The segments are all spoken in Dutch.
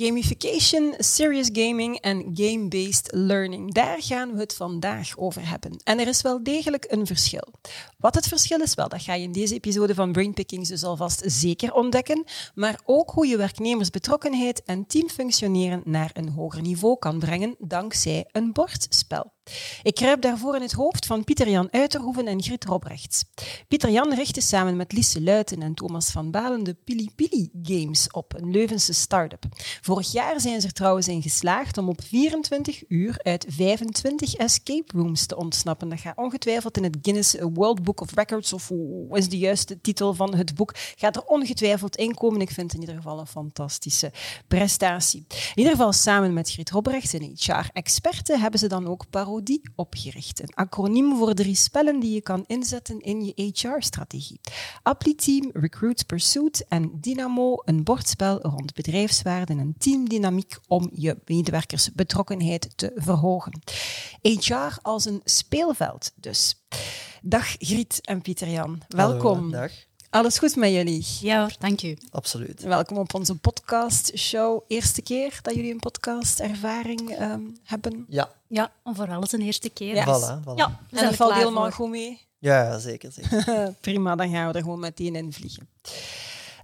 Gamification, serious gaming en game-based learning. Daar gaan we het vandaag over hebben. En er is wel degelijk een verschil. Wat het verschil is, wel, dat ga je in deze episode van Brainpickings dus alvast zeker ontdekken. Maar ook hoe je werknemersbetrokkenheid en teamfunctioneren naar een hoger niveau kan brengen dankzij een bordspel. Ik kruip daarvoor in het hoofd van Pieter-Jan Uiterhoeven en Grit Robrechts. Pieter-Jan richtte samen met Lise Luiten en Thomas van Balen de Pili Games op, een Leuvense start-up. Vorig jaar zijn ze er trouwens in geslaagd om op 24 uur uit 25 escape rooms te ontsnappen. Dat gaat ongetwijfeld in het Guinness World Book of Records, of hoe is de juiste titel van het boek, gaat er ongetwijfeld in komen. Ik vind het in ieder geval een fantastische prestatie. In ieder geval samen met Grit Robrechts en HR-experten hebben ze dan ook parodie die opgericht. Een acroniem voor drie spellen die je kan inzetten in je HR-strategie. Team, Recruit Pursuit en Dynamo, een bordspel rond bedrijfswaarden en teamdynamiek om je medewerkersbetrokkenheid te verhogen. HR als een speelveld dus. Dag Griet en Pieter-Jan, welkom. dag. Alles goed met jullie? Ja hoor, dank u. Absoluut. Welkom op onze podcast-show. Eerste keer dat jullie een podcast-ervaring um, hebben? Ja. Ja, vooral eens een eerste keer. Ja. Voilà, voilà. Ja, en dat valt helemaal goed mee? Ja, zeker. zeker. Prima, dan gaan we er gewoon meteen in vliegen.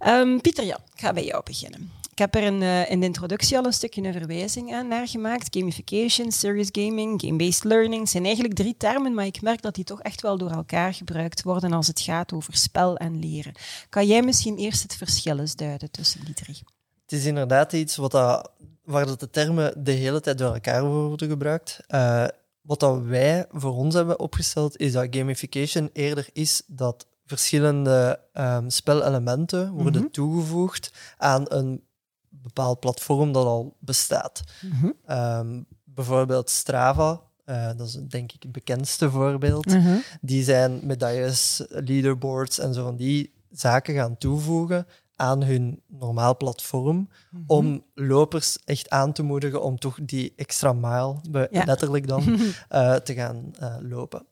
Um, Pieter, ja, ik ga bij jou beginnen. Ik heb er in, uh, in, de introductie al een stukje een verwijzing aan naar gemaakt. Gamification, serious gaming, game-based learning zijn eigenlijk drie termen, maar ik merk dat die toch echt wel door elkaar gebruikt worden als het gaat over spel en leren. Kan jij misschien eerst het verschil eens duiden tussen die drie? Het is inderdaad iets wat dat, waar dat de termen de hele tijd door elkaar worden gebruikt. Uh, wat dat wij voor ons hebben opgesteld, is dat gamification eerder is dat verschillende um, spelelementen worden mm -hmm. toegevoegd aan een bepaald platform dat al bestaat. Mm -hmm. um, bijvoorbeeld Strava, uh, dat is denk ik het bekendste voorbeeld. Mm -hmm. Die zijn medailles, leaderboards en zo van die zaken gaan toevoegen aan hun normaal platform mm -hmm. om lopers echt aan te moedigen om toch die extra mile, ja. letterlijk dan, uh, te gaan uh, lopen.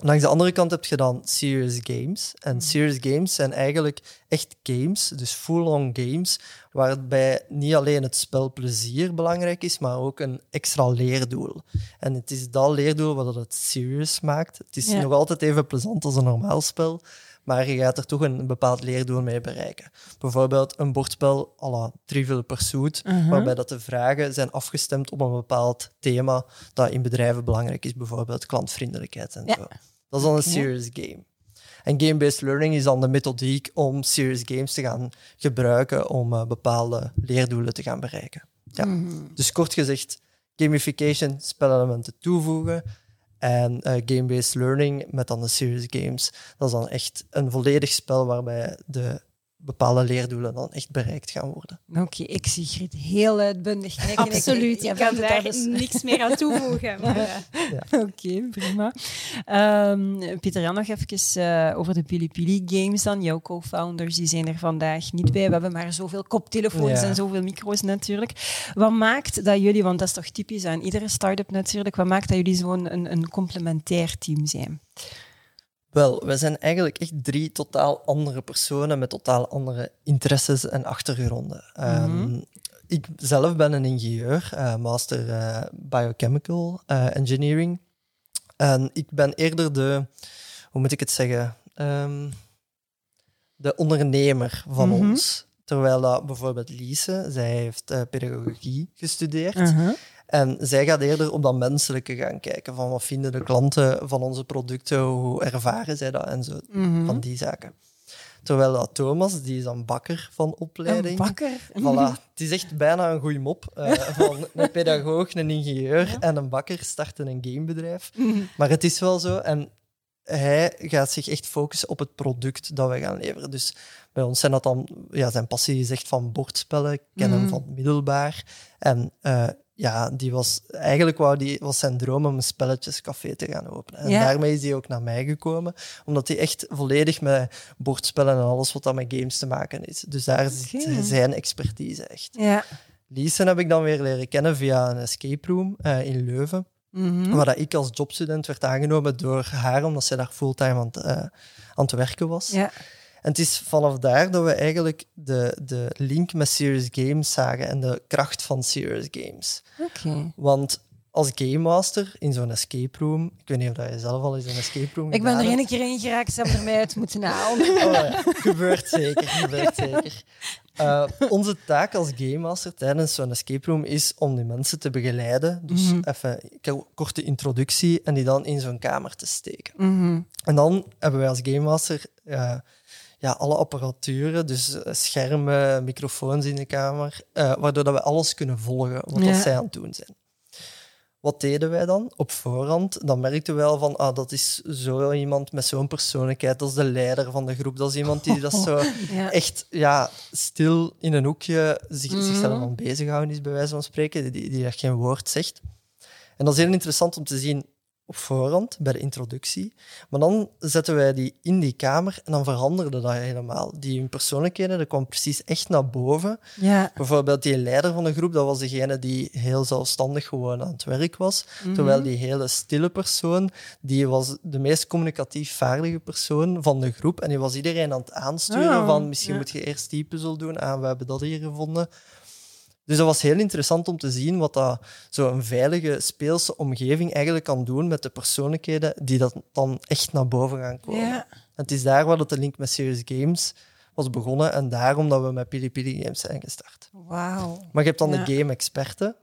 Langs de andere kant heb je dan serious games. En serious games zijn eigenlijk echt games, dus full-on games, waarbij niet alleen het spelplezier belangrijk is, maar ook een extra leerdoel. En het is dat leerdoel wat het serious maakt. Het is ja. nog altijd even plezant als een normaal spel, maar je gaat er toch een bepaald leerdoel mee bereiken. Bijvoorbeeld een bordspel à la Trivial Pursuit, uh -huh. waarbij dat de vragen zijn afgestemd op een bepaald thema dat in bedrijven belangrijk is, bijvoorbeeld klantvriendelijkheid en ja. zo. Dat is dan een serious game. En game-based learning is dan de methodiek om serious games te gaan gebruiken om uh, bepaalde leerdoelen te gaan bereiken. Ja. Mm -hmm. Dus kort gezegd, gamification, spelelementen toevoegen en uh, game-based learning met dan de serious games. Dat is dan echt een volledig spel waarbij de bepaalde leerdoelen dan echt bereikt gaan worden. Oké, okay, ik zie Griet heel uitbundig kijken. Absoluut, ik, ik kan daar dus... niks meer aan toevoegen. Maar, ja. Oké, okay, prima. Um, Pieter Jan, nog even uh, over de Pili Pili Games dan. Jouw co-founders die zijn er vandaag niet bij. We hebben maar zoveel koptelefoons ja. en zoveel micro's natuurlijk. Wat maakt dat jullie, want dat is toch typisch aan iedere start-up natuurlijk, wat maakt dat jullie zo'n een, een complementair team zijn? Wel, wij zijn eigenlijk echt drie totaal andere personen met totaal andere interesses en achtergronden. Mm -hmm. um, ik zelf ben een ingenieur, uh, master uh, biochemical uh, engineering. En ik ben eerder de, hoe moet ik het zeggen, um, de ondernemer van mm -hmm. ons. Terwijl dat bijvoorbeeld Lise, zij heeft pedagogie gestudeerd. -huh. En zij gaat eerder op dat menselijke gaan kijken. Van wat vinden de klanten van onze producten, hoe ervaren zij dat en zo, mm -hmm. van die zaken. Terwijl dat Thomas, die is een bakker van opleiding. Een bakker? Voilà. Het is echt bijna een goede mop. Uh, van een pedagoog, een ingenieur ja. en een bakker starten een gamebedrijf. Mm -hmm. Maar het is wel zo. En hij gaat zich echt focussen op het product dat wij gaan leveren. Dus bij ons zijn dat dan... Ja, zijn passie is echt van bordspellen. Ik ken mm -hmm. hem van middelbaar. En... Uh, ja, die was eigenlijk wou die, was zijn droom om een spelletjescafé te gaan openen. En Ja. daarmee is hij ook naar mij gekomen, omdat hij echt volledig met bordspellen en alles wat dat met games te maken is. Dus daar zit zijn expertise echt. Ja. Liesen heb ik dan weer leren kennen via een escape room eh, in Leuven. Mhm. Waar dat ik als jobstudent werd aangenomen door haar, omdat zij daar fulltime aan, het, eh, aan het werken was. Ja. En het is vanaf daar dat we eigenlijk de, de link met Serious Games zagen en de kracht van Serious Games. Oké. Want als game master in zo'n escape room, ik weet niet of je zelf al eens een escape room Ik ben er één keer in geraakt, ze hebben er mij uit moeten halen. Oh, ja. gebeurt zeker, gebeurt zeker. Eh, onze taak als game master tijdens zo'n escape room is om die mensen te begeleiden. Dus Mhm. even een korte introductie en die dan in zo'n kamer te steken. Mhm. En dan hebben wij als game master eh, ja, alle apparaturen, dus eh, schermen, microfoons in de kamer, eh, waardoor dat we alles kunnen volgen wat Ja. zij aan het doen zijn. Wat deden wij dan op voorhand? Dan merkten we wel van, ah, dat is zo iemand met zo'n persoonlijkheid, dat is de leider van de groep, dat is iemand die dat zo Ja. echt ja, stil in een hoekje zich, Mhm. zichzelf aan bezighouden is, bij wijze van spreken, die, die echt geen woord zegt. En dat is heel interessant om te zien op voorhand, bij de introductie. Maar dan zetten wij die in die kamer en dan veranderde dat helemaal. Die hun persoonlijkheden, dat kwam precies echt naar boven. Ja. Bijvoorbeeld die leider van de groep, dat was degene die heel zelfstandig gewoon aan het werk was. Mhm. Terwijl die hele stille persoon, die was de meest communicatief vaardige persoon van de groep. En die was iedereen aan het aansturen Oh, van misschien ja. moet je eerst die puzzel doen. Ah, we hebben dat hier gevonden. Dus dat was heel interessant om te zien wat dat zo'n veilige, speelse omgeving eigenlijk kan doen met de persoonlijkheden die dat dan echt naar boven gaan komen. Ja. En het is daar waar dat de link met Serious Games was begonnen en daarom dat we met Pili Pili Games zijn gestart. Wauw. Maar je hebt dan Ja. de game-experten.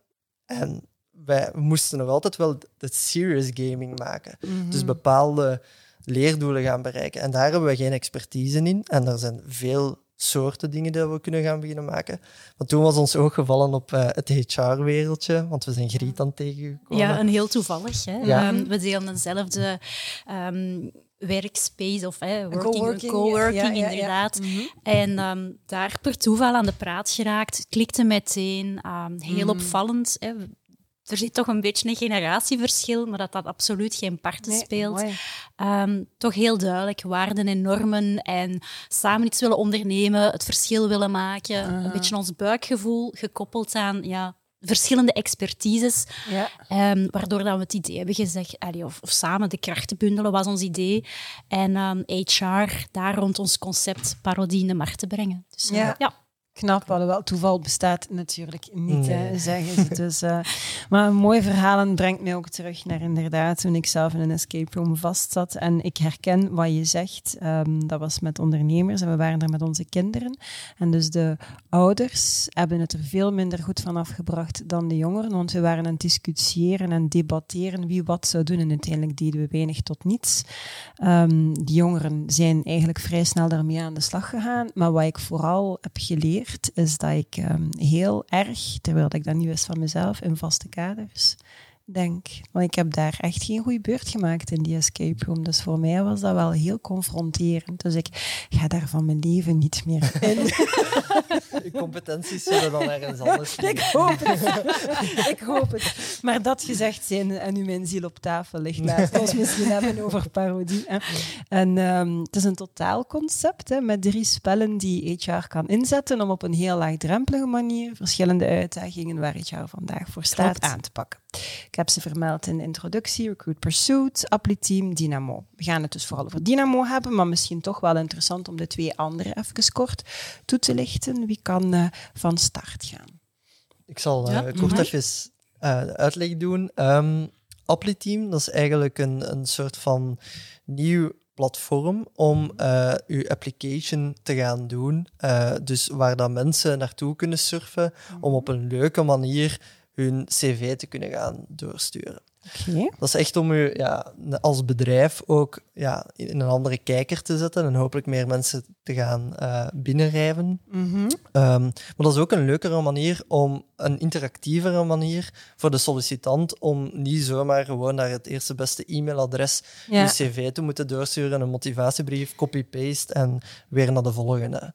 En wij moesten nog altijd wel het serious gaming maken. Mhm. Dus bepaalde leerdoelen gaan bereiken. En daar hebben we geen expertise in. En er zijn veel soorten dingen die we kunnen gaan beginnen maken. Maar toen was ons oog gevallen op eh, het HR-wereldje, want we zijn Griet aan tegengekomen. Ja, en heel toevallig. Hè. Ja. Ehm, we delen dezelfde ehm, workspace of hè, working, coworking, coworking, ja, ja, ja. inderdaad. Mhm. En ehm, daar per toeval aan de praat geraakt, klikte meteen. ehm, heel Mhm. opvallend. Hè. Er zit toch een beetje een generatieverschil, maar dat dat absoluut geen parten Nee, speelt. Ehm, toch heel duidelijk waarden en normen en samen iets willen ondernemen, het verschil willen maken. Een beetje ons buikgevoel gekoppeld aan ja, verschillende expertises. Ja. Ehm, waardoor dat we het idee hebben gezegd, allee, of, of samen de krachten bundelen was ons idee. En ehm, HR daar rond ons concept parodie in de markt te brengen. Dus, eh, Ja. ja. Knap, alhoewel toeval bestaat natuurlijk niet, hè, Nee. zeggen ze. Dus, eh, maar een mooi verhalen brengt mij ook terug naar inderdaad toen ik zelf in een escape room vastzat. En ik herken wat je zegt. Ehm, dat was met ondernemers en we waren er met onze kinderen. En dus de ouders hebben het er veel minder goed van afgebracht dan de jongeren, want we waren aan het discussiëren en debatteren wie wat zou doen. En uiteindelijk deden we weinig tot niets. Ehm de jongeren zijn eigenlijk vrij snel daarmee aan de slag gegaan. Maar wat ik vooral heb geleerd, is dat ik ehm, heel erg, terwijl ik dat niet wist van mezelf, in vaste kaders denk. Want ik heb daar echt geen goede beurt gemaakt in die escape room. Dus voor mij was dat wel heel confronterend. Dus ik ga daar van mijn leven niet meer in. Je competenties zullen dan ergens anders ik liggen. hoop het. ik hoop het. Maar dat gezegd zijn en nu mijn ziel op tafel ligt, laten we ons misschien hebben over parodie. Hè. En ehm, het is een totaalconcept hè, met drie spellen die HR kan inzetten om op een heel laagdrempelige manier verschillende uitdagingen waar HR vandaag voor staat Klopt. aan te pakken. Ik heb ze vermeld in de introductie, Recruit Pursuit, Apply Team, Dynamo. We gaan het dus vooral over Dynamo hebben, maar misschien toch wel interessant om de twee andere even kort toe te lichten. Wie kan eh, van start gaan? Ik zal eh, Ja, kort mhm. even eh, de uitleg doen. Ehm Apply Team, dat is eigenlijk een, een soort van nieuw platform om eh uw application te gaan doen. Eh, dus waar dat mensen naartoe kunnen surfen om op een leuke manier hun cv te kunnen gaan doorsturen. Dat is echt om u ja, als bedrijf ook ja, in een andere kijker te zetten en hopelijk meer mensen te gaan eh binnenrijven. Mhm. Ehm, maar dat is ook een leukere manier om een interactievere manier voor de sollicitant om niet zomaar gewoon naar het eerste beste e-mailadres Ja. je cv te moeten doorsturen, een motivatiebrief, copy-paste en weer naar de volgende.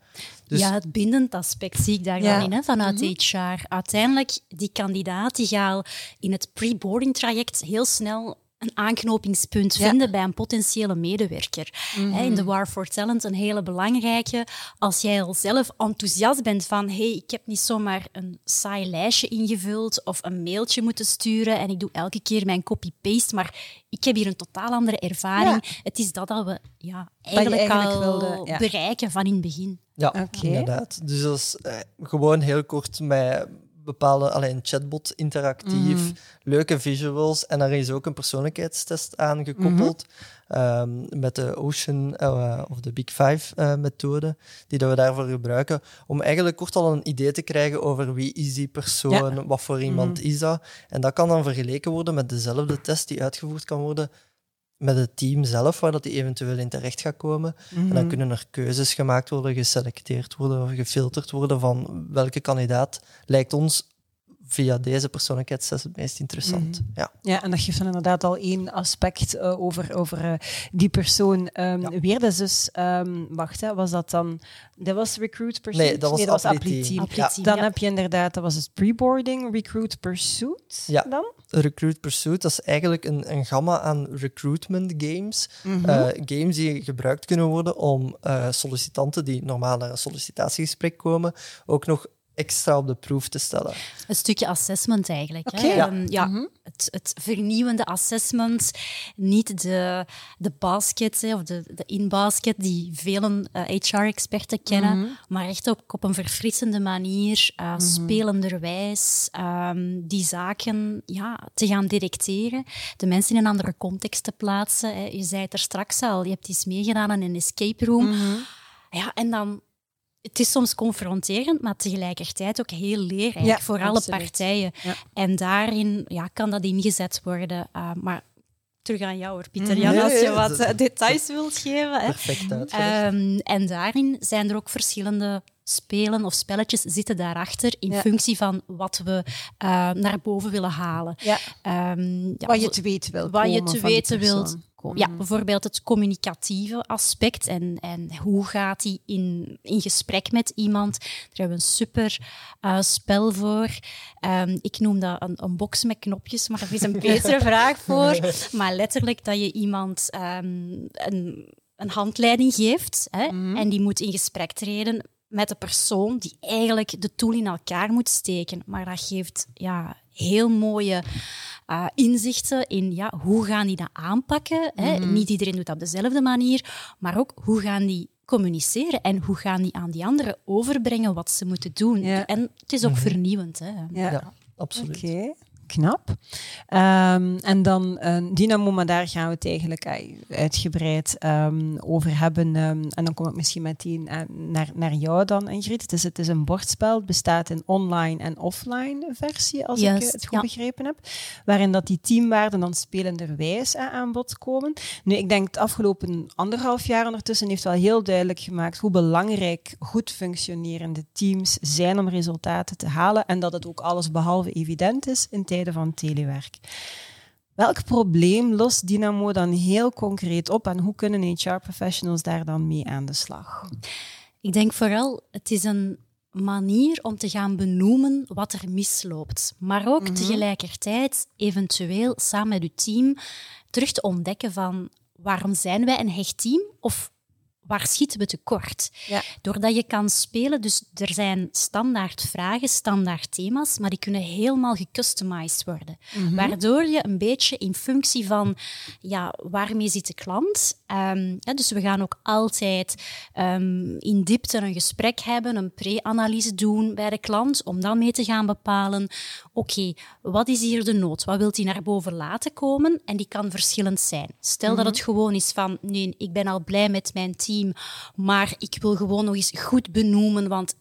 Dus ja, het bindend aspect zie ik daar Ja. dan in, hè, vanuit HR. Uiteindelijk, die kandidaat die gaat in het pre-boarding traject heel snel een aanknopingspunt Ja. vinden bij een potentiële medewerker. Hè, In de War for Talent een hele belangrijke. Als jij al zelf enthousiast bent van hey, ik heb niet zomaar een saai lijstje ingevuld of een mailtje moeten sturen en ik doe elke keer mijn copy-paste, maar ik heb hier een totaal andere ervaring. Het is dat dat we ja, eigenlijk, eigenlijk al wilde, ja. bereiken van in het begin. ja, Oké. inderdaad. Dus dat is eh, gewoon heel kort met bepaalde, alleen chatbot interactief, Mhm. leuke visuals. En daar is ook een persoonlijkheidstest aan gekoppeld ehm, met de Ocean eh, of de Big Five eh, methode, die dat we daarvoor gebruiken, om eigenlijk kort al een idee te krijgen over wie is die persoon, wat voor iemand Mhm. is dat. En dat kan dan vergeleken worden met dezelfde test die uitgevoerd kan worden met het team zelf, waar dat die eventueel in terecht gaat komen. En Mhm. dan kunnen er keuzes gemaakt worden, geselecteerd worden of gefilterd worden van welke kandidaat lijkt ons via deze persoonlijkheidstest het meest interessant. Mhm. Ja. Ja, en dat geeft dan inderdaad al één aspect eh, over, over eh, die persoon. Ja. Weer, dat is dus... ehm, wacht, hè, was dat dan... Dat was Recruit Pursuit? Nee, dat was Apply Team. Apply Ja. Dan ja. heb je inderdaad, dat was het pre-boarding, Recruit Pursuit Ja. dan? Recruit Pursuit, dat is eigenlijk een, een gamma aan recruitment games. Mhm. Eh, games die gebruikt kunnen worden om eh, sollicitanten die normaal naar een sollicitatiegesprek komen, ook nog extra op de proef te stellen. Een stukje assessment eigenlijk. Oké. Hè? Ja. Ehm, ja, Mhm. het, het vernieuwende assessment. Niet de, de basket hè, of de, de in-basket die velen HR-experten kennen, Mhm. maar echt op, op een verfrissende manier, uh, spelenderwijs, ehm, die zaken ja, te gaan directeren, de mensen in een andere context te plaatsen. Hè. Je zei het er straks al, je hebt iets meegedaan aan een escape room. Mhm. Ja, en dan... Het is soms confronterend, maar tegelijkertijd ook heel leerrijk Ja, voor alle partijen. Ja. En daarin ja, kan dat ingezet worden. Uh, maar terug aan jou hoor, Pieter Mhm. Jan, Nee, als je wat uh, details wilt geven. Hè. Perfect uitgelegd. Um, en daarin zijn er ook verschillende spelen of spelletjes zitten daarachter in Ja. functie van wat we uh, naar boven willen halen. Ja. Um, ja, Wat je te weten wilt wat je te die weten wilt. Komen. ja, bijvoorbeeld het communicatieve aspect en, en hoe gaat hij in, in gesprek met iemand. Daar hebben we een super uh, spel voor. Um, ik noem dat een, een box met knopjes, maar er is een betere vraag voor. Maar letterlijk dat je iemand um, een, een handleiding geeft hè, Mhm. en die moet in gesprek treden met de persoon die eigenlijk de tool in elkaar moet steken. Maar dat geeft ja, heel mooie uh, inzichten in ja, hoe gaan die dat aanpakken. Hè? Mhm. Niet iedereen doet dat op dezelfde manier, maar ook hoe gaan die communiceren en hoe gaan die aan die anderen overbrengen wat ze moeten doen. Ja. En het is ook vernieuwend. Hè? Ja. ja, absoluut. Oké, knap. Ehm, en dan eh, Dynamo, maar daar gaan we het eigenlijk uitgebreid ehm, over hebben. Ehm, en dan kom ik misschien meteen eh, naar, naar jou dan, Ingrid. Het is, het is een bordspel, het bestaat in online en offline versie, als ik eh, het goed ja. begrepen heb. Waarin dat die teamwaarden dan spelenderwijs aan bod komen. Nu, ik denk het afgelopen anderhalf jaar ondertussen heeft wel heel duidelijk gemaakt hoe belangrijk goed functionerende teams zijn om resultaten te halen. En dat het ook alles behalve evident is in tijden van telewerk. Welk probleem lost Dynamo dan heel concreet op en hoe kunnen HR-professionals daar dan mee aan de slag? Ik denk vooral, het is een manier om te gaan benoemen wat er misloopt. Maar ook Mhm. tegelijkertijd eventueel samen met uw team terug te ontdekken van waarom zijn wij een hecht team of waar schieten we tekort? Ja. Doordat je kan spelen, dus er zijn standaard vragen, standaard thema's, maar die kunnen helemaal gecustomized worden. Mhm. Waardoor je een beetje in functie van ja, waarmee zit de klant. Um, ja, dus we gaan ook altijd um, in diepte een gesprek hebben, een pre-analyse doen bij de klant, om dan mee te gaan bepalen, oké, okay, wat is hier de nood? Wat wilt hij naar boven laten komen? En die kan verschillend zijn. Stel mm -hmm. dat het gewoon is van, nee, ik ben al blij met mijn team, maar ik wil gewoon nog eens goed benoemen, want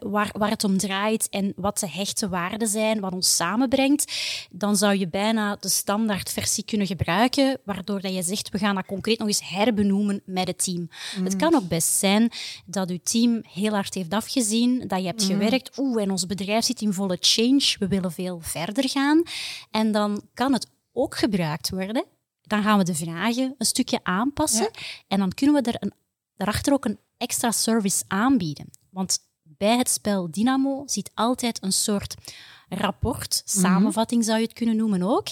waar, waar het om draait en wat de hechte waarden zijn, wat ons samenbrengt, dan zou je bijna de standaardversie kunnen gebruiken, waardoor dat je zegt, we gaan dat concreet nog eens herbenoemen met het team. Het kan ook best zijn dat je team heel hard heeft afgezien, dat je hebt gewerkt, oeh, en ons bedrijf zit in volle change, we willen veel verder gaan. En dan kan het ook gebruikt worden. Dan gaan we de vragen een stukje aanpassen en dan kunnen we er een, daarachter ook een extra service aanbieden. Want bij het spel Dynamo zit altijd een soort rapport, samenvatting zou je het kunnen noemen ook.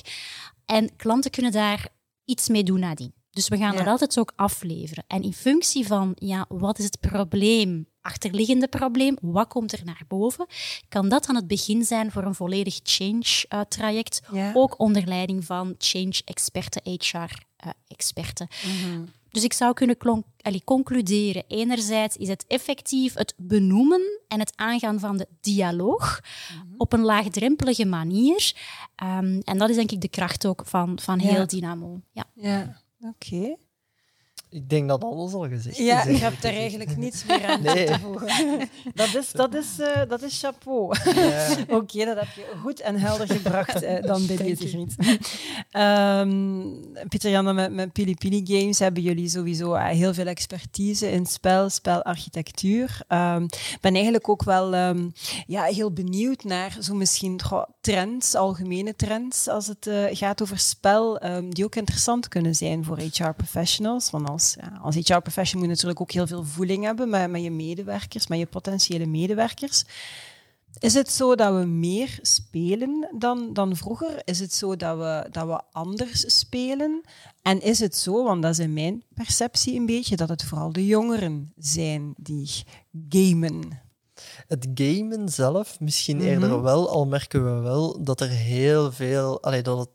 En klanten kunnen daar iets mee doen nadien. Dus we gaan ja. dat altijd ook afleveren. En in functie van, ja, wat is het probleem, achterliggende probleem, wat komt er naar boven, kan dat aan het begin zijn voor een volledig change-traject, ook onder leiding van change-experten, HR-experten. Mhm. Dus ik zou kunnen concluderen. Enerzijds is het effectief het benoemen en het aangaan van de dialoog mhm. op een laagdrempelige manier. Um, en dat is denk ik de kracht ook van, van heel Dynamo. Ja, ja. oké. Ik denk dat alles al gezegd is. Ja, je hebt er eigenlijk niets meer aan nee. te voegen. Dat is, dat is, uh, dat is chapeau. Ja. Oké, dat heb je goed en helder gebracht uh, dan bij deze griet. Um, Pieter Jan, met, met Pili Pili Games hebben jullie sowieso uh, heel veel expertise in spel, spelarchitectuur. Ik um, ben eigenlijk ook wel um, ja, heel benieuwd naar zo misschien trends, algemene trends, als het gaat over spel, die ook interessant kunnen zijn voor HR-professionals. Want als, ja, als HR-professional moet je natuurlijk ook heel veel voeling hebben met, met je medewerkers, met je potentiële medewerkers. Is het zo dat we meer spelen dan, dan vroeger? Is het zo dat we, dat we anders spelen? En is het zo, want dat is in mijn perceptie een beetje, dat het vooral de jongeren zijn die gamen? Het gamen zelf misschien eerder mhm. wel, al merken we wel dat er heel veel, allee, dat het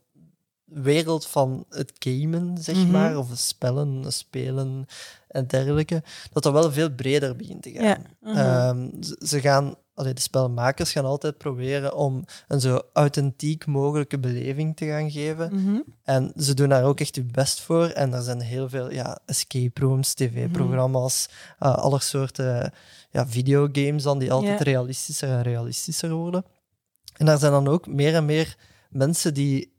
wereld van het gamen, zeg mhm. maar, of spellen, spelen en dergelijke, dat dat wel veel breder begint te gaan. Mhm. Ehm, ze gaan, allee, de spelmakers gaan altijd proberen om een zo authentiek mogelijke beleving te gaan geven. Mhm. En ze doen daar ook echt hun best voor. En er zijn heel veel ja, escape rooms, tv-programma's, uh, alle soorten ja, videogames dan, die altijd realistischer en realistischer worden. En daar zijn dan ook meer en meer mensen die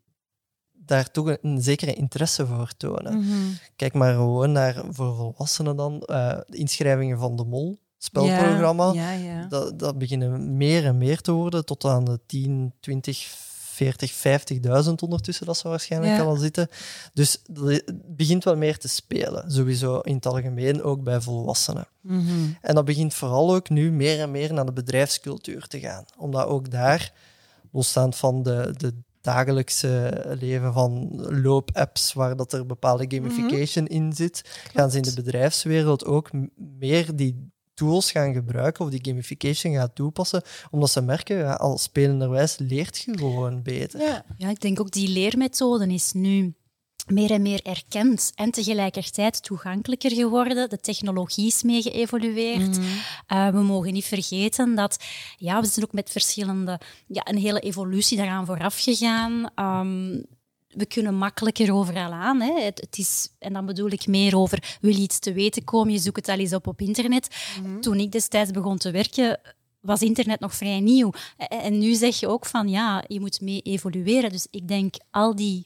daar toch een, zekere interesse voor tonen. Mhm. Kijk maar gewoon naar, voor volwassenen dan, uh, de inschrijvingen van de Mol, spelprogramma. Ja, ja, Dat, dat beginnen meer en meer te worden, tot aan de 10, 20, 40, 50.000 ondertussen, dat zou waarschijnlijk al zitten. Dus het begint wel meer te spelen, sowieso in het algemeen, ook bij volwassenen. Mhm. En dat begint vooral ook nu meer en meer naar de bedrijfscultuur te gaan, omdat ook daar, losstaand van de, de dagelijkse leven van loopapps waar dat er bepaalde gamification mhm. in zit, gaan ze in de bedrijfswereld ook meer die tools gaan gebruiken of die gamification gaan toepassen, omdat ze merken, ja, als spelenderwijs leert je gewoon beter. Ja. ja, ik denk ook die leermethode is nu meer en meer erkend en tegelijkertijd toegankelijker geworden. De technologie is mee geëvolueerd. Mhm. Eh, we mogen niet vergeten dat ja, we zijn ook met verschillende, ja, een hele evolutie daaraan vooraf gegaan. Ehm, we kunnen makkelijker overal aan. Hè. Het, is, en dan bedoel ik meer over, wil je iets te weten komen, je zoekt het al eens op op internet. Mhm. Toen ik destijds begon te werken, was internet nog vrij nieuw. En nu zeg je ook van, ja, je moet mee evolueren. Dus ik denk, al die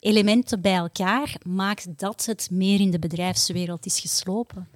elementen bij elkaar maakt dat het meer in de bedrijfswereld is geslopen.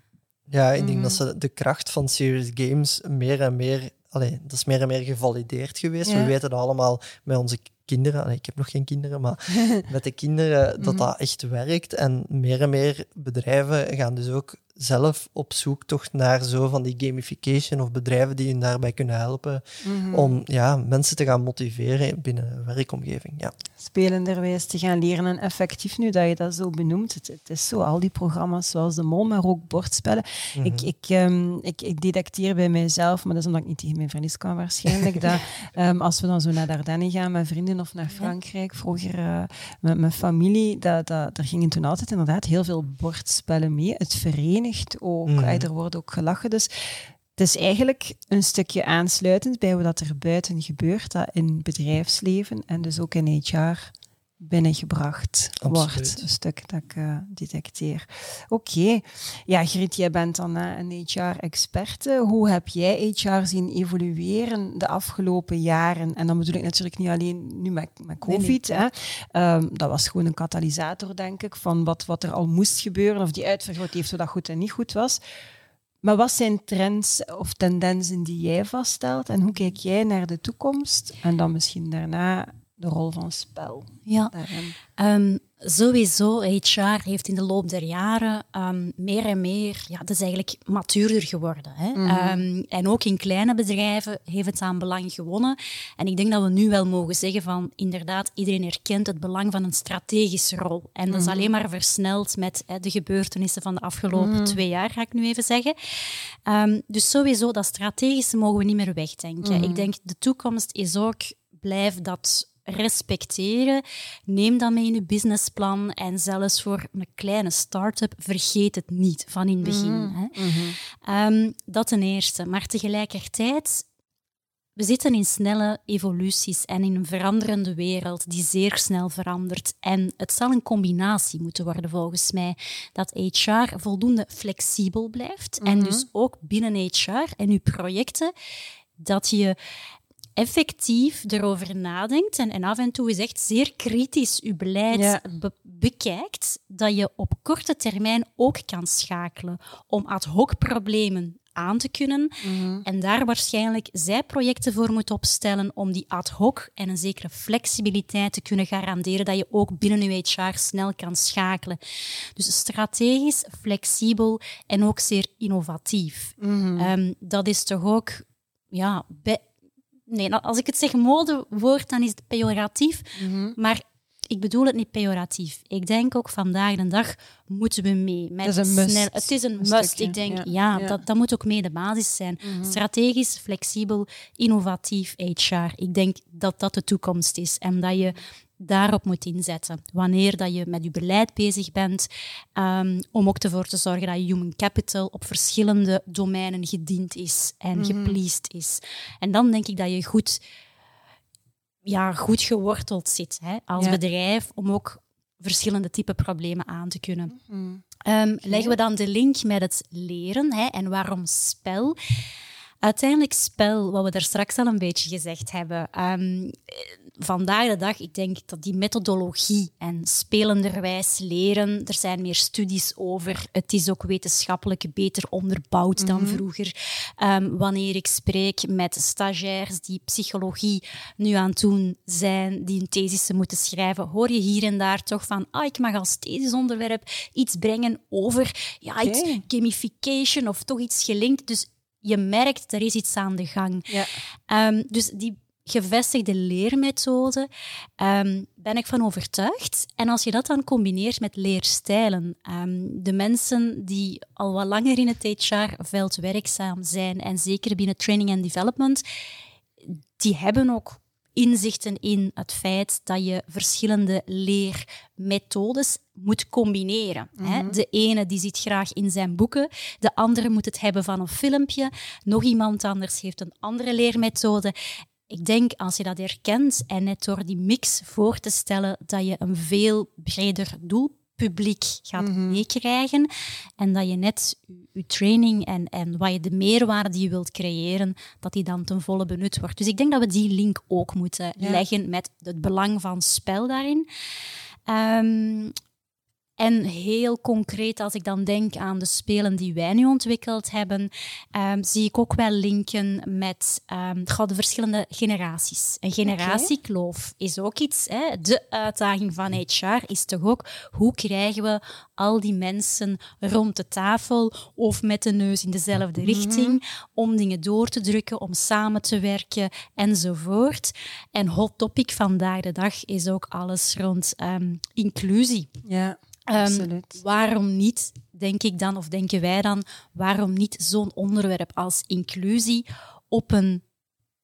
Ja, ik denk dat mhm. ze de kracht van serious games meer en meer, allee, dat is meer en meer gevalideerd geweest. We weten dat allemaal met onze kinderen. ik heb nog geen kinderen, maar met de kinderen dat mhm. dat echt werkt. En meer en meer bedrijven gaan dus ook zelf op zoek toch naar zo van die gamification of bedrijven die hun daarbij kunnen helpen mhm. om ja, mensen te gaan motiveren binnen een werkomgeving. Ja. Spelenderwijs te gaan leren en effectief nu dat je dat zo benoemt. Het, het is zo, al die programma's zoals de Mol, maar ook bordspellen. ik, mhm. ik, um, ik, ik detecteer bij mijzelf, maar dat is omdat ik niet tegen mijn vriendjes kan waarschijnlijk, dat um, als we dan zo naar Dardenne gaan met vrienden of naar Frankrijk, vroeger uh, met mijn familie, dat, dat, er gingen toen altijd inderdaad heel veel bordspellen mee. Het verenigt ook. Mm. Er wordt ook gelachen. Dus het is eigenlijk een stukje aansluitend bij wat er buiten gebeurt, dat in bedrijfsleven en dus ook in HR binnengebracht Absoluut. wordt. Een stuk dat ik uh, detecteer. Oké. Ja, Griet, jij bent dan uh, een HR-experte. Hoe heb jij HR zien evolueren de afgelopen jaren? En dan bedoel ik natuurlijk niet alleen nu met, met COVID. Nee, nee. Hè. Um, dat was gewoon een katalysator, denk ik, van wat, wat er al moest gebeuren. Of die uitvergroot heeft, dat goed en niet goed was. Maar wat zijn trends of tendensen die jij vaststelt? En hoe kijk jij naar de toekomst? En dan misschien daarna de rol van spel. Ja, um, sowieso. HR heeft in de loop der jaren um, meer en meer, ja, dat is eigenlijk matuurder geworden. Hè? Mm -hmm. um, en ook in kleine bedrijven heeft het aan belang gewonnen. En ik denk dat we nu wel mogen zeggen van, inderdaad, iedereen herkent het belang van een strategische rol. En dat is alleen maar versneld met hè, de gebeurtenissen van de afgelopen mm -hmm. twee jaar, ga ik nu even zeggen. dus sowieso, dat strategische mogen we niet meer wegdenken. Ik denk, de toekomst is ook, blijf dat respecteren. Neem dat mee in je businessplan. En zelfs voor een kleine start-up, vergeet het niet van in het begin. Mm -hmm. hè. Mm -hmm. um, dat ten eerste. Maar tegelijkertijd, we zitten in snelle evoluties en in een veranderende wereld die zeer snel verandert. En het zal een combinatie moeten worden, volgens mij, dat HR voldoende flexibel blijft. Mm -hmm. En dus ook binnen HR en uw projecten, dat je effectief erover nadenkt en, en af en toe is echt zeer kritisch je beleid ja. be bekijkt, dat je op korte termijn ook kan schakelen om ad hoc problemen aan te kunnen mm -hmm. en daar waarschijnlijk zij projecten voor moet opstellen om die ad hoc en een zekere flexibiliteit te kunnen garanderen dat je ook binnen je HR snel kan schakelen. Dus strategisch, flexibel en ook zeer innovatief. Mm -hmm. um, dat is toch ook ja, nee, als ik het zeg modewoord, dan is het pejoratief. Mm -hmm. Maar ik bedoel het niet pejoratief. Ik denk ook vandaag de dag moeten we mee. Met het is een must. Snel, het is een, een must. Stukje. Ik denk, ja, ja, ja, Dat, dat moet ook mee de basis zijn. Mm -hmm. Strategisch, flexibel, innovatief HR. Ik denk dat dat de toekomst is. En dat je daarop moet inzetten. Wanneer dat je met je beleid bezig bent, um, om ook ervoor te zorgen dat je human capital op verschillende domeinen gediend is en mm -hmm. gepleased is. En dan denk ik dat je goed, ja, goed geworteld zit hè, als ja. bedrijf om ook verschillende type problemen aan te kunnen. Mm -hmm. um, leggen we dan de link met het leren hè, en waarom spel? Uiteindelijk spel, wat we daar straks al een beetje gezegd hebben. Um, vandaag de dag, ik denk dat die methodologie en spelenderwijs leren, er zijn meer studies over. Het is ook wetenschappelijk beter onderbouwd mm -hmm. dan vroeger. Um, wanneer ik spreek met stagiairs die psychologie nu aan het doen zijn, die een thesis moeten schrijven, hoor je hier en daar toch van, ah, ik mag als thesisonderwerp iets brengen over ja, okay. iets gamification of toch iets gelinkt. Dus je merkt, er is iets aan de gang. Ja. Um, dus die gevestigde leermethode um, ben ik van overtuigd. En als je dat dan combineert met leerstijlen, um, de mensen die al wat langer in het HR-veld werkzaam zijn, en zeker binnen training en development, die hebben ook inzichten in het feit dat je verschillende leermethodes moet combineren. Mm -hmm. De ene die zit graag in zijn boeken, de andere moet het hebben van een filmpje, nog iemand anders heeft een andere leermethode. Ik denk, als je dat herkent en net door die mix voor te stellen, dat je een veel breder doelpubliek gaat mm -hmm. meekrijgen en dat je net je training en, en wat je de meerwaarde die je wilt creëren, dat die dan ten volle benut wordt. Dus ik denk dat we die link ook moeten ja. leggen met het belang van spel daarin. Um, en heel concreet, als ik dan denk aan de spelen die wij nu ontwikkeld hebben, um, zie ik ook wel linken met um, de verschillende generaties. Een generatiekloof okay. is ook iets. Hè? De uitdaging van HR is toch ook hoe krijgen we al die mensen rond de tafel of met de neus in dezelfde mm -hmm. richting om dingen door te drukken, om samen te werken enzovoort. En hot topic vandaag de dag is ook alles rond um, inclusie. Ja. Um, waarom niet, denk ik dan, of denken wij dan, waarom niet zo'n onderwerp als inclusie op een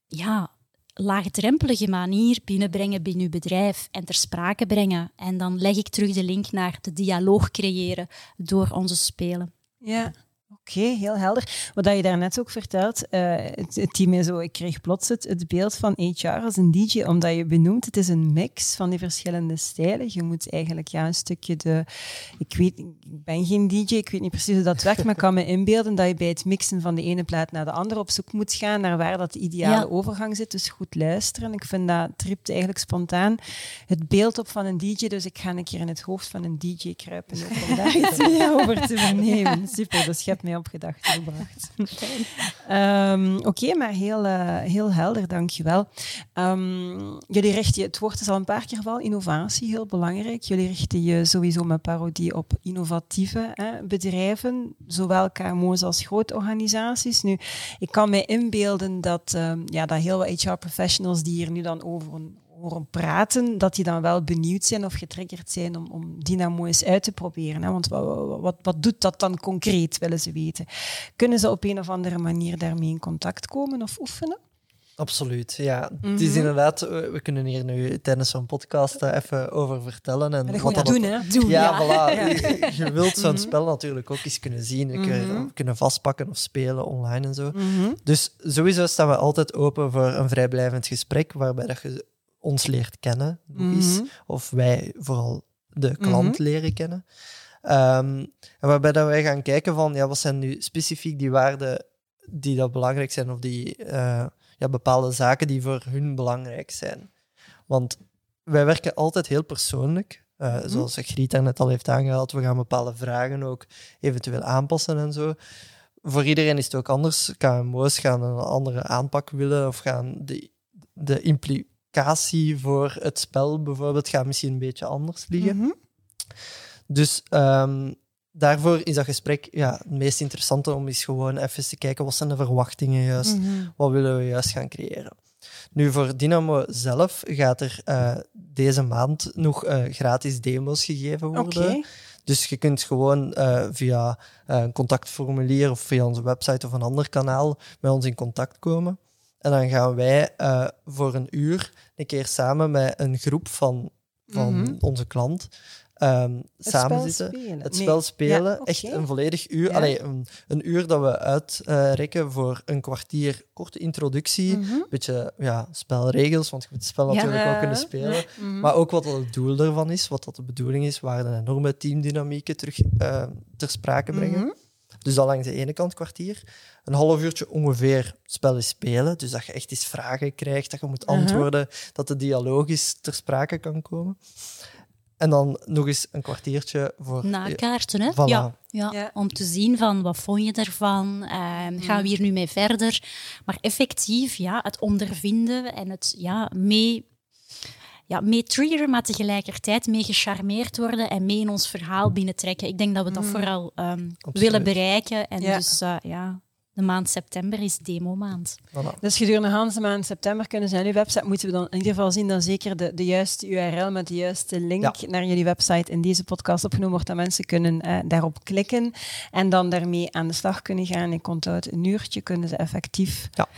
ja, laagdrempelige manier binnenbrengen binnen uw bedrijf en ter sprake brengen? En dan leg ik terug de link naar de dialoog creëren door onze spelen. Ja, Oké, heel helder. Wat je daarnet ook vertelt, uh, het, team is zo, ik kreeg plots het, het, beeld van HR als een DJ, omdat je benoemt, het is een mix van die verschillende stijlen. Je moet eigenlijk ja, een stukje de... Ik weet, ik ben geen DJ, ik weet niet precies hoe dat werkt, maar ik kan me inbeelden dat je bij het mixen van de ene plaat naar de andere op zoek moet gaan naar waar dat de ideale overgang zit. Dus goed luisteren. Ik vind dat tript eigenlijk spontaan het beeld op van een DJ, dus ik ga een keer in het hoofd van een DJ kruipen om daar iets over te vernemen. Super, dus je hebt mij op gedachten gebracht. um, Oké, maar heel, uh, heel helder, dankjewel. Um, jullie richten je, het woord is al een paar keer gevallen, innovatie, heel belangrijk. Jullie richten je sowieso met parodie op innovatieve hè, bedrijven, zowel KMO's als grote organisaties. Nu, ik kan mij inbeelden dat, um, ja, dat heel wat HR-professionals die hier nu dan over een horen praten, dat die dan wel benieuwd zijn of getriggerd zijn om, om Dynamo eens uit te proberen. Hè? Want wat, wat, wat doet dat dan concreet, willen ze weten. Kunnen ze op een of andere manier daarmee in contact komen of oefenen? Absoluut, ja. Het is mhm. inderdaad, we kunnen hier nu tijdens zo'n podcast even over vertellen. En wat dat doen, hè? Doen, ja, Voilà. Je, wilt zo'n mhm. spel natuurlijk ook eens kunnen zien, mm kunnen vastpakken of spelen online en zo. Dus sowieso staan we altijd open voor een vrijblijvend gesprek, waarbij dat je ons leert kennen, mhm. of wij vooral de klant mhm. leren kennen. Um, en waarbij dat wij gaan kijken van, ja, wat zijn nu specifiek die waarden die dat belangrijk zijn, of die uh, ja, bepaalde zaken die voor hun belangrijk zijn. Want wij werken altijd heel persoonlijk. Uh, Zoals Griet net al heeft aangehaald, we gaan bepaalde vragen ook eventueel aanpassen en zo. Voor iedereen is het ook anders. KMO's gaan een andere aanpak willen of gaan de, de impli voor het spel bijvoorbeeld gaat misschien een beetje anders liggen. Mhm. Dus um, daarvoor is dat gesprek ja, het meest interessante om eens gewoon even te kijken wat zijn de verwachtingen juist, mm wat willen we juist gaan creëren. Nu, voor Dynamo zelf gaat er uh, deze maand nog uh, gratis demo's gegeven worden. Okay. Dus je kunt gewoon uh, via een contactformulier of via onze website of een ander kanaal met ons in contact komen. En dan gaan wij uh, voor een uur een keer samen met een groep van, van mm -hmm. onze klant um, samen zitten. Het spel spelen. Ja, okay. Echt een volledig uur. Ja. Allee, een, een, uur dat we uitrekken uh, voor een kwartier korte introductie. Een mm -hmm. beetje ja, spelregels, want je moet het spel natuurlijk ook kunnen spelen. Mm -hmm. Maar ook wat het doel ervan is, wat dat de bedoeling is, waar de enorme teamdynamieken terug uh, ter sprake brengen. Dus dat langs de ene kant kwartier. Een half uurtje ongeveer spel is spelen. Dus dat je echt eens vragen krijgt, dat je moet antwoorden, uh -huh. dat de dialoog eens ter sprake kan komen. En dan nog eens een kwartiertje voor... Nakaarten, hè? Voilà. Ja, ja, ja, Om te zien van, wat vond je ervan? Uh, gaan we hier nu mee verder? Maar effectief, ja, het ondervinden en het ja, mee ja, mee triggeren, maar tegelijkertijd mee gecharmeerd worden en mee in ons verhaal binnentrekken. Ik denk dat we dat mm. vooral um, willen bereiken. En ja. dus uh, ja, de maand september is demo-maand. Voilà. Dus gedurende de maand september kunnen ze aan uw website, moeten we dan in ieder geval zien dat zeker de, de juiste URL met de juiste link ja. naar jullie website in deze podcast opgenomen wordt, dat mensen kunnen uh, daarop klikken en dan daarmee aan de slag kunnen gaan. Ik onthoud een uurtje, kunnen ze effectief... Ja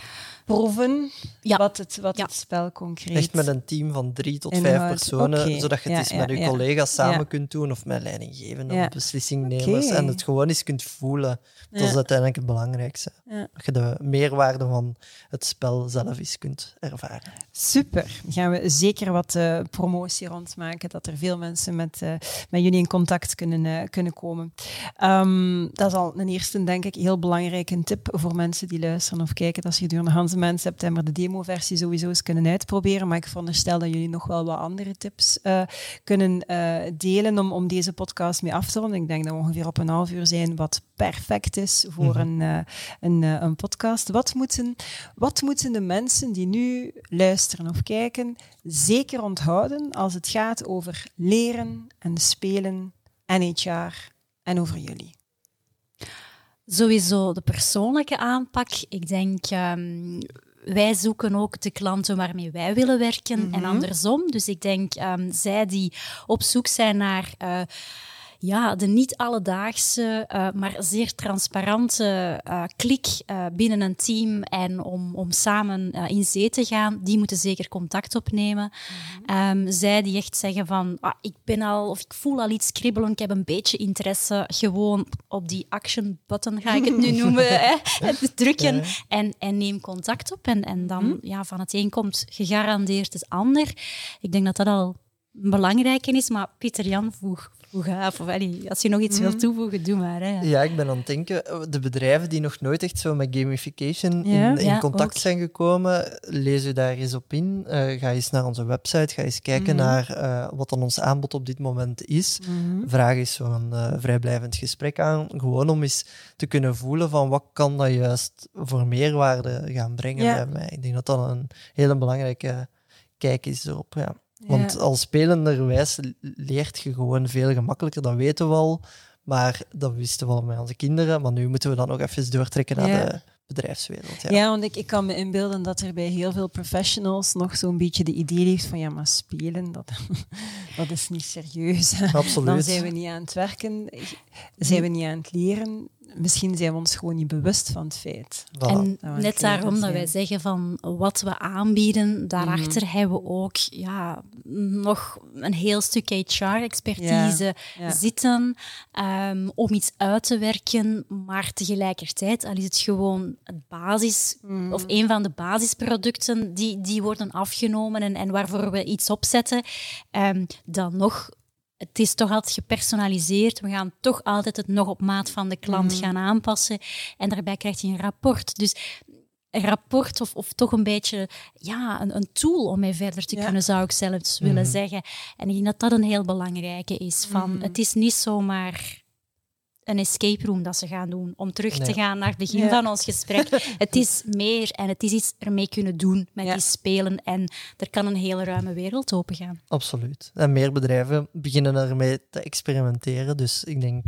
proeven ja. wat, het, wat ja. het spel concreet Echt met een team van drie tot vijf personen, okay. zodat je het eens met je collega's samen kunt doen of met leidinggevenden of beslissingnemers okay. en het gewoon eens kunt voelen. Dat is uiteindelijk het belangrijkste. Dat je de meerwaarde van het spel zelf eens kunt ervaren. Super. Gaan we zeker wat uh, promotie rondmaken, dat er veel mensen met, uh, met jullie in contact kunnen, uh, kunnen komen. Um, dat is al een eerste, denk ik, heel belangrijke tip voor mensen die luisteren of kijken. Dat je gedurende Hans maand september de demo-versie sowieso eens kunnen uitproberen. Maar ik veronderstel dat jullie nog wel wat andere tips uh, kunnen uh, delen om, om deze podcast mee af te ronden. Ik denk dat we ongeveer op een half uur zijn, wat perfect is voor -hmm. een, een, een podcast. Wat moeten, wat moeten de mensen die nu luisteren of kijken zeker onthouden als het gaat over leren en spelen en HR en over jullie? Sowieso de persoonlijke aanpak. Ik denk, um, wij zoeken ook de klanten waarmee wij willen werken mm -hmm. en andersom. Dus ik denk, um, zij die op zoek zijn naar. Uh, ja, de niet alledaagse, uh, maar zeer transparante uh, klik uh, binnen een team en om, om samen in zee te gaan, die moeten zeker contact opnemen. Mm um, zij die echt zeggen van, ah, ik ben al, of ik voel al iets kribbelen, ik heb een beetje interesse, gewoon op die action button ga ik het nu noemen, hè, drukken en, en neem contact op. En, en dan, mm ja, van het een komt gegarandeerd het ander. Ik denk dat dat al belangrijk is, maar Pieter Jan vroeg hoe gaaf. Of, als je nog iets wilt mhm. toevoegen, doe maar. Hè. Ja, ik ben aan het denken, de bedrijven die nog nooit echt zo met gamification in, in contact zijn gekomen, lees je daar eens op in. Uh, ga eens naar onze website, ga eens kijken mhm. naar uh, wat dan ons aanbod op dit moment is. Mm Vraag eens zo'n uh, vrijblijvend gesprek aan, gewoon om eens te kunnen voelen van wat kan dat juist voor meerwaarde gaan brengen bij mij. Ik denk dat dat een hele belangrijke kijk is erop, ja. Want als spelenderwijs leert je gewoon veel gemakkelijker, dat weten we al. Maar dat wisten we al met onze kinderen. Maar nu moeten we dan ook even doortrekken naar de bedrijfswereld. Ja, ja want ik, ik kan me inbeelden dat er bij heel veel professionals nog zo'n beetje de idee heeft van ja, maar spelen, dat, dat is niet serieus. Absoluut. Dan zijn we niet aan het werken, zijn we niet aan het leren misschien zijn we ons gewoon niet bewust van het feit. En net daarom dat wij zeggen van wat we aanbieden, daarachter mhm. hebben we ook ja, nog een heel stuk HR-expertise zitten um, om iets uit te werken, maar tegelijkertijd al is het gewoon het basis, mhm. of een van de basisproducten die, die worden afgenomen en, en waarvoor we iets opzetten, um, dan nog het is toch altijd gepersonaliseerd. We gaan toch altijd het nog op maat van de klant mhm. gaan aanpassen. En daarbij krijg je een rapport. Dus een rapport of, of toch een beetje ja, een, een tool om mee verder te kunnen, zou ik zelfs willen mhm. zeggen. En ik denk dat dat een heel belangrijke is. Van, mhm. Het is niet zomaar een escape room dat ze gaan doen. Om terug te gaan naar het begin van ons gesprek. het is meer en het is iets ermee kunnen doen met die spelen. En er kan een hele ruime wereld open gaan. Absoluut. En meer bedrijven beginnen ermee te experimenteren. Dus ik denk,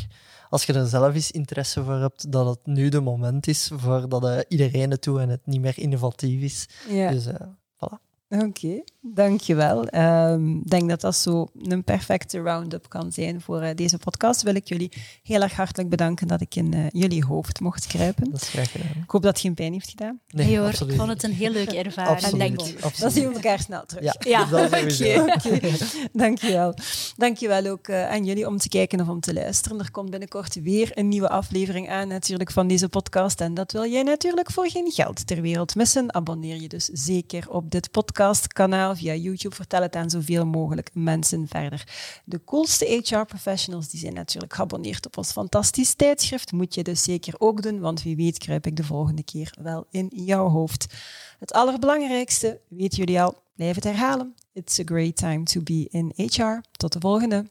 als je er zelf eens interesse voor hebt, dat het nu de moment is voordat uh, iedereen het doet en het niet meer innovatief is. Dus uh. Oké, okay, dankjewel. Ehm, ik denk dat dat zo een perfecte round-up kan zijn voor eh, deze podcast. Wil ik jullie heel erg hartelijk bedanken dat ik in uh, jullie hoofd mocht kruipen. Dat is graag gedaan. Ik hoop dat het geen pijn heeft gedaan. Nee, nee hoor, ik vond het een heel leuke ervaring. Absoluut, denk ik. Dan zien we elkaar snel terug. Ja, ja. dat okay, okay. Dankjewel. Dankjewel ook uh, aan jullie om te kijken of om te luisteren. Er komt binnenkort weer een nieuwe aflevering aan natuurlijk van deze podcast. En dat wil jij natuurlijk voor geen geld ter wereld missen. Abonneer je dus zeker op dit podcast podcastkanaal, via YouTube. Vertel het aan zoveel mogelijk mensen verder. De coolste HR-professionals die zijn natuurlijk geabonneerd op ons fantastisch tijdschrift. Moet je dus zeker ook doen, want wie weet kruip ik de volgende keer wel in jouw hoofd. Het allerbelangrijkste, weten jullie al, blijf het herhalen. It's a great time to be in HR. Tot de volgende.